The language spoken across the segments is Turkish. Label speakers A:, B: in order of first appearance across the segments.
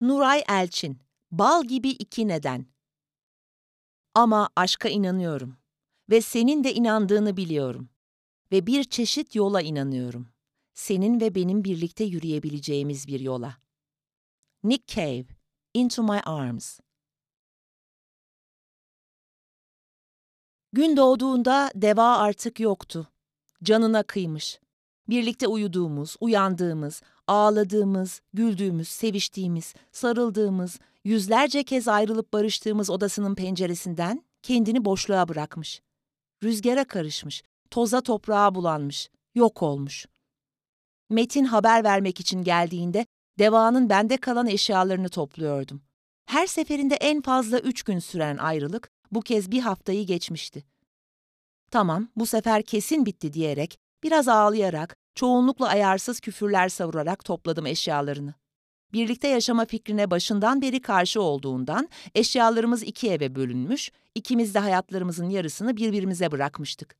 A: Nuray Elçin, Bal gibi iki neden. Ama aşka inanıyorum ve senin de inandığını biliyorum ve bir çeşit yola inanıyorum. Senin ve benim birlikte yürüyebileceğimiz bir yola. Nick Cave, Into My Arms. Gün doğduğunda deva artık yoktu. Canına kıymış. Birlikte uyuduğumuz, uyandığımız, ağladığımız, güldüğümüz, seviştiğimiz, sarıldığımız, yüzlerce kez ayrılıp barıştığımız odasının penceresinden kendini boşluğa bırakmış. Rüzgara karışmış, toza toprağa bulanmış, yok olmuş. Metin haber vermek için geldiğinde devanın bende kalan eşyalarını topluyordum. Her seferinde en fazla üç gün süren ayrılık bu kez bir haftayı geçmişti. Tamam, bu sefer kesin bitti diyerek, biraz ağlayarak, çoğunlukla ayarsız küfürler savurarak topladım eşyalarını. Birlikte yaşama fikrine başından beri karşı olduğundan eşyalarımız iki eve bölünmüş, ikimiz de hayatlarımızın yarısını birbirimize bırakmıştık.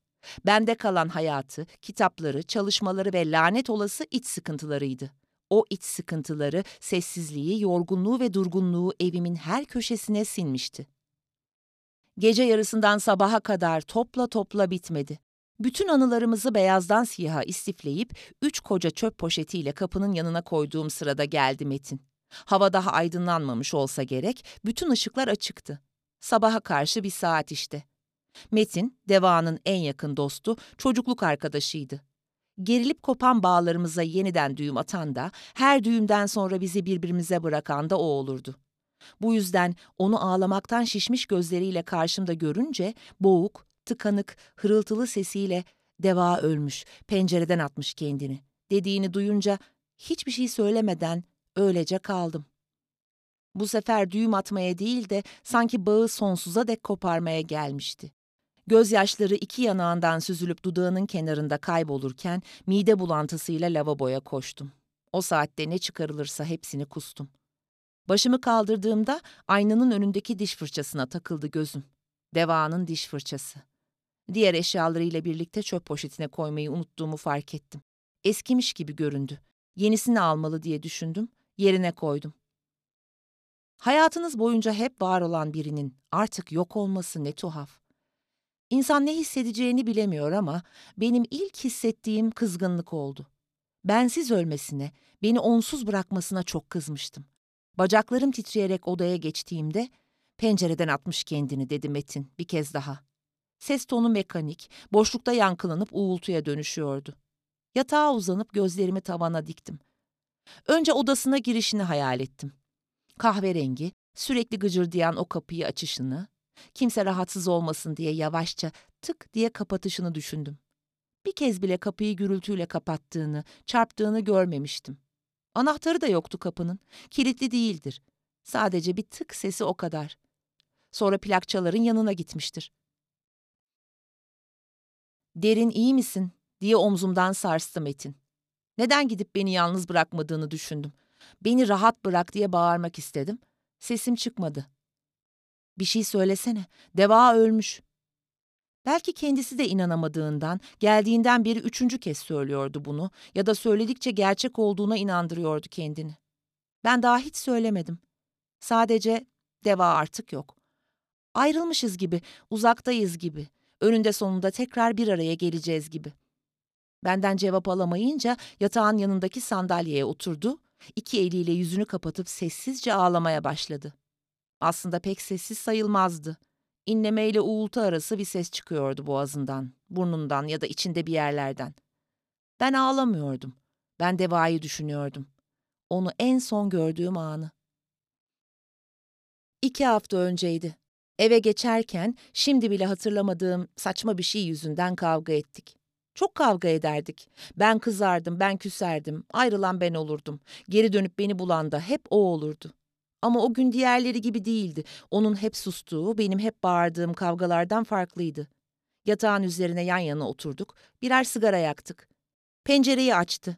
A: Bende kalan hayatı, kitapları, çalışmaları ve lanet olası iç sıkıntılarıydı. O iç sıkıntıları, sessizliği, yorgunluğu ve durgunluğu evimin her köşesine sinmişti. Gece yarısından sabaha kadar topla topla bitmedi. Bütün anılarımızı beyazdan siyaha istifleyip üç koca çöp poşetiyle kapının yanına koyduğum sırada geldi Metin. Hava daha aydınlanmamış olsa gerek, bütün ışıklar açıktı. Sabaha karşı bir saat işte. Metin, Deva'nın en yakın dostu, çocukluk arkadaşıydı. Gerilip kopan bağlarımıza yeniden düğüm atan da, her düğümden sonra bizi birbirimize bırakan da o olurdu. Bu yüzden onu ağlamaktan şişmiş gözleriyle karşımda görünce boğuk, tıkanık, hırıltılı sesiyle deva ölmüş, pencereden atmış kendini dediğini duyunca hiçbir şey söylemeden öylece kaldım. Bu sefer düğüm atmaya değil de sanki bağı sonsuza dek koparmaya gelmişti. Gözyaşları iki yanağından süzülüp dudağının kenarında kaybolurken mide bulantısıyla lavaboya koştum. O saatte ne çıkarılırsa hepsini kustum. Başımı kaldırdığımda aynanın önündeki diş fırçasına takıldı gözüm. Deva'nın diş fırçası. Diğer eşyalarıyla birlikte çöp poşetine koymayı unuttuğumu fark ettim. Eskimiş gibi göründü. Yenisini almalı diye düşündüm, yerine koydum. Hayatınız boyunca hep var olan birinin artık yok olması ne tuhaf. İnsan ne hissedeceğini bilemiyor ama benim ilk hissettiğim kızgınlık oldu. Bensiz ölmesine, beni onsuz bırakmasına çok kızmıştım. Bacaklarım titreyerek odaya geçtiğimde, pencereden atmış kendini dedi Metin bir kez daha. Ses tonu mekanik, boşlukta yankılanıp uğultuya dönüşüyordu. Yatağa uzanıp gözlerimi tavana diktim. Önce odasına girişini hayal ettim. Kahverengi, sürekli gıcırdayan o kapıyı açışını, kimse rahatsız olmasın diye yavaşça tık diye kapatışını düşündüm. Bir kez bile kapıyı gürültüyle kapattığını, çarptığını görmemiştim. Anahtarı da yoktu kapının. Kilitli değildir. Sadece bir tık sesi o kadar. Sonra plakçaların yanına gitmiştir. Derin iyi misin diye omzumdan sarstı Metin. Neden gidip beni yalnız bırakmadığını düşündüm. Beni rahat bırak diye bağırmak istedim. Sesim çıkmadı. Bir şey söylesene. Deva ölmüş. Belki kendisi de inanamadığından, geldiğinden beri üçüncü kez söylüyordu bunu ya da söyledikçe gerçek olduğuna inandırıyordu kendini. Ben daha hiç söylemedim. Sadece deva artık yok. Ayrılmışız gibi, uzaktayız gibi, önünde sonunda tekrar bir araya geleceğiz gibi. Benden cevap alamayınca yatağın yanındaki sandalyeye oturdu, iki eliyle yüzünü kapatıp sessizce ağlamaya başladı. Aslında pek sessiz sayılmazdı. İnleme ile uğultu arası bir ses çıkıyordu boğazından, burnundan ya da içinde bir yerlerden. Ben ağlamıyordum. Ben Deva'yı düşünüyordum. Onu en son gördüğüm anı. İki hafta önceydi. Eve geçerken şimdi bile hatırlamadığım saçma bir şey yüzünden kavga ettik. Çok kavga ederdik. Ben kızardım, ben küserdim. Ayrılan ben olurdum. Geri dönüp beni bulan da hep o olurdu. Ama o gün diğerleri gibi değildi. Onun hep sustuğu, benim hep bağırdığım kavgalardan farklıydı. Yatağın üzerine yan yana oturduk, birer sigara yaktık. Pencereyi açtı.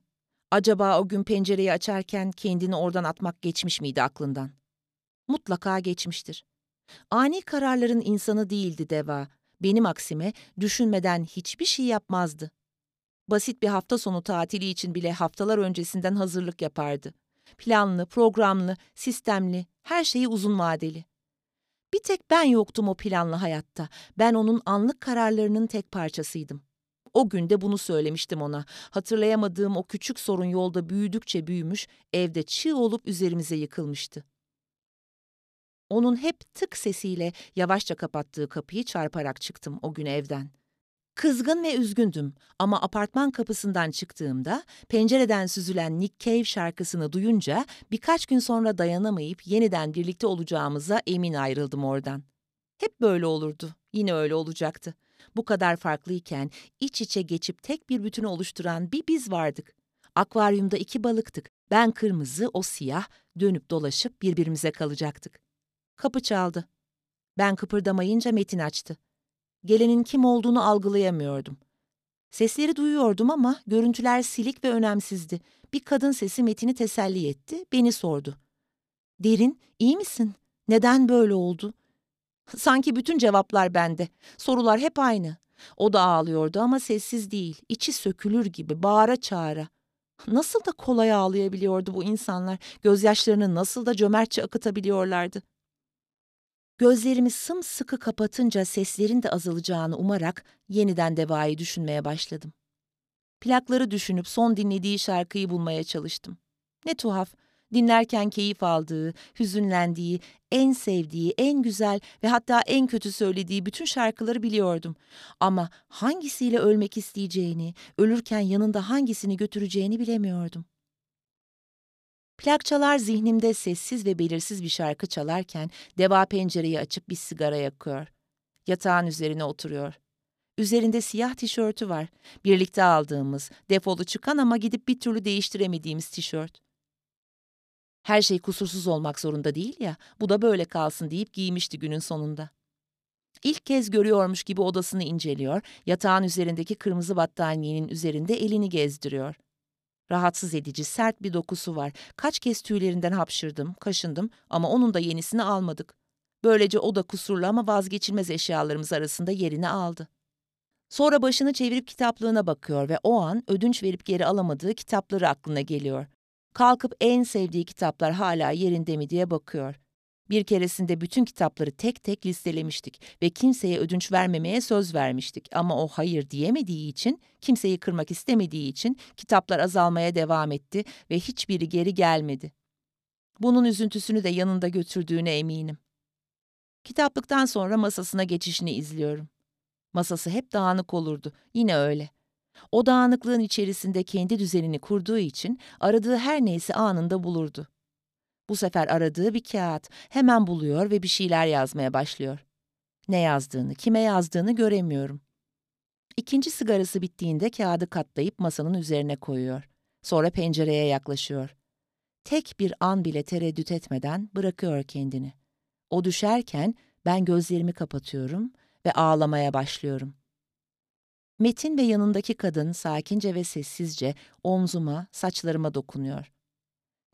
A: Acaba o gün pencereyi açarken kendini oradan atmak geçmiş miydi aklından? Mutlaka geçmiştir. Ani kararların insanı değildi Deva. Benim aksime düşünmeden hiçbir şey yapmazdı. Basit bir hafta sonu tatili için bile haftalar öncesinden hazırlık yapardı. Planlı, programlı, sistemli, her şeyi uzun vadeli. Bir tek ben yoktum o planlı hayatta. Ben onun anlık kararlarının tek parçasıydım. O günde bunu söylemiştim ona. Hatırlayamadığım o küçük sorun yolda büyüdükçe büyümüş, evde çığ olup üzerimize yıkılmıştı. Onun hep tık sesiyle yavaşça kapattığı kapıyı çarparak çıktım o gün evden. Kızgın ve üzgündüm ama apartman kapısından çıktığımda pencereden süzülen Nick Cave şarkısını duyunca birkaç gün sonra dayanamayıp yeniden birlikte olacağımıza emin ayrıldım oradan. Hep böyle olurdu, yine öyle olacaktı. Bu kadar farklıyken iç içe geçip tek bir bütünü oluşturan bir biz vardık. Akvaryumda iki balıktık. Ben kırmızı, o siyah, dönüp dolaşıp birbirimize kalacaktık. Kapı çaldı. Ben kıpırdamayınca Metin açtı. Gelenin kim olduğunu algılayamıyordum. Sesleri duyuyordum ama görüntüler silik ve önemsizdi. Bir kadın sesi Metin'i teselli etti, beni sordu. Derin, iyi misin? Neden böyle oldu? Sanki bütün cevaplar bende. Sorular hep aynı. O da ağlıyordu ama sessiz değil, içi sökülür gibi, bağıra çağıra. Nasıl da kolay ağlayabiliyordu bu insanlar, gözyaşlarını nasıl da cömertçe akıtabiliyorlardı. Gözlerimi sımsıkı kapatınca seslerin de azalacağını umarak yeniden devayı düşünmeye başladım. Plakları düşünüp son dinlediği şarkıyı bulmaya çalıştım. Ne tuhaf, dinlerken keyif aldığı, hüzünlendiği, en sevdiği, en güzel ve hatta en kötü söylediği bütün şarkıları biliyordum. Ama hangisiyle ölmek isteyeceğini, ölürken yanında hangisini götüreceğini bilemiyordum. Plakçalar zihnimde sessiz ve belirsiz bir şarkı çalarken deva pencereyi açıp bir sigara yakıyor. Yatağın üzerine oturuyor. Üzerinde siyah tişörtü var. Birlikte aldığımız, defolu çıkan ama gidip bir türlü değiştiremediğimiz tişört. Her şey kusursuz olmak zorunda değil ya, bu da böyle kalsın deyip giymişti günün sonunda. İlk kez görüyormuş gibi odasını inceliyor, yatağın üzerindeki kırmızı battaniyenin üzerinde elini gezdiriyor. Rahatsız edici, sert bir dokusu var. Kaç kez tüylerinden hapşırdım, kaşındım ama onun da yenisini almadık. Böylece o da kusurlu ama vazgeçilmez eşyalarımız arasında yerini aldı. Sonra başını çevirip kitaplığına bakıyor ve o an ödünç verip geri alamadığı kitapları aklına geliyor. Kalkıp en sevdiği kitaplar hala yerinde mi diye bakıyor. Bir keresinde bütün kitapları tek tek listelemiştik ve kimseye ödünç vermemeye söz vermiştik ama o hayır diyemediği için, kimseyi kırmak istemediği için kitaplar azalmaya devam etti ve hiçbiri geri gelmedi. Bunun üzüntüsünü de yanında götürdüğüne eminim. Kitaplıktan sonra masasına geçişini izliyorum. Masası hep dağınık olurdu, yine öyle. O dağınıklığın içerisinde kendi düzenini kurduğu için aradığı her neyse anında bulurdu. Bu sefer aradığı bir kağıt. Hemen buluyor ve bir şeyler yazmaya başlıyor. Ne yazdığını, kime yazdığını göremiyorum. İkinci sigarası bittiğinde kağıdı katlayıp masanın üzerine koyuyor. Sonra pencereye yaklaşıyor. Tek bir an bile tereddüt etmeden bırakıyor kendini. O düşerken ben gözlerimi kapatıyorum ve ağlamaya başlıyorum. Metin ve yanındaki kadın sakince ve sessizce omzuma, saçlarıma dokunuyor.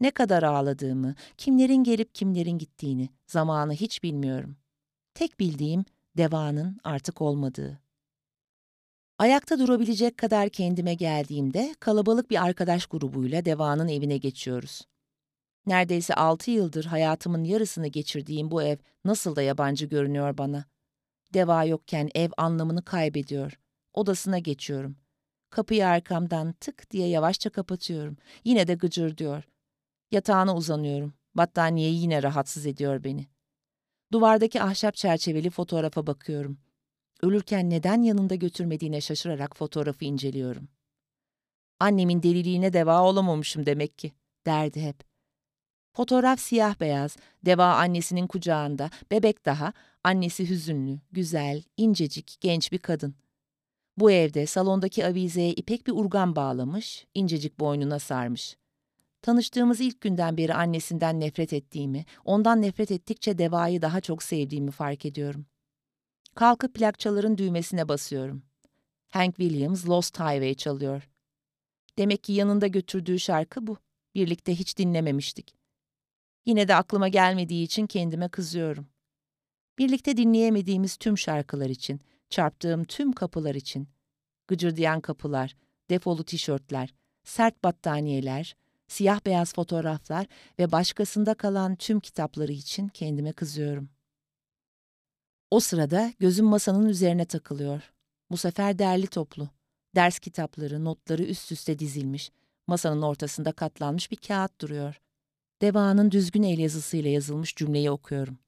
A: Ne kadar ağladığımı, kimlerin gelip kimlerin gittiğini, zamanı hiç bilmiyorum. Tek bildiğim devanın artık olmadığı. Ayakta durabilecek kadar kendime geldiğimde kalabalık bir arkadaş grubuyla devanın evine geçiyoruz. Neredeyse altı yıldır hayatımın yarısını geçirdiğim bu ev nasıl da yabancı görünüyor bana. Deva yokken ev anlamını kaybediyor. Odasına geçiyorum. Kapıyı arkamdan tık diye yavaşça kapatıyorum. Yine de gıcır diyor. Yatağına uzanıyorum. Battaniye yine rahatsız ediyor beni. Duvardaki ahşap çerçeveli fotoğrafa bakıyorum. Ölürken neden yanında götürmediğine şaşırarak fotoğrafı inceliyorum. Annemin deliliğine deva olamamışım demek ki, derdi hep. Fotoğraf siyah beyaz, deva annesinin kucağında, bebek daha, annesi hüzünlü, güzel, incecik, genç bir kadın. Bu evde salondaki avizeye ipek bir urgan bağlamış, incecik boynuna sarmış. Tanıştığımız ilk günden beri annesinden nefret ettiğimi, ondan nefret ettikçe devayı daha çok sevdiğimi fark ediyorum. Kalkıp plakçaların düğmesine basıyorum. Hank Williams Lost Highway çalıyor. Demek ki yanında götürdüğü şarkı bu. Birlikte hiç dinlememiştik. Yine de aklıma gelmediği için kendime kızıyorum. Birlikte dinleyemediğimiz tüm şarkılar için, çarptığım tüm kapılar için. Gıcırdayan kapılar, defolu tişörtler, sert battaniyeler, Siyah beyaz fotoğraflar ve başkasında kalan tüm kitapları için kendime kızıyorum. O sırada gözüm masanın üzerine takılıyor. Bu sefer derli toplu. Ders kitapları, notları üst üste dizilmiş. Masanın ortasında katlanmış bir kağıt duruyor. Deva'nın düzgün el yazısıyla yazılmış cümleyi okuyorum.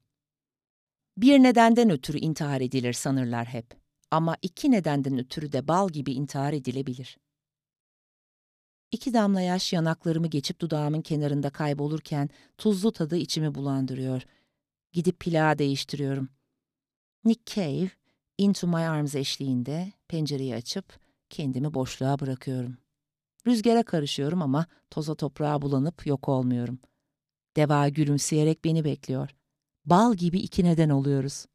A: Bir nedenden ötürü intihar edilir sanırlar hep. Ama iki nedenden ötürü de bal gibi intihar edilebilir. İki damla yaş yanaklarımı geçip dudağımın kenarında kaybolurken tuzlu tadı içimi bulandırıyor. Gidip plağı değiştiriyorum. Nick Cave, Into My Arms eşliğinde pencereyi açıp kendimi boşluğa bırakıyorum. Rüzgara karışıyorum ama toza toprağa bulanıp yok olmuyorum. Deva gülümseyerek beni bekliyor. Bal gibi iki neden oluyoruz.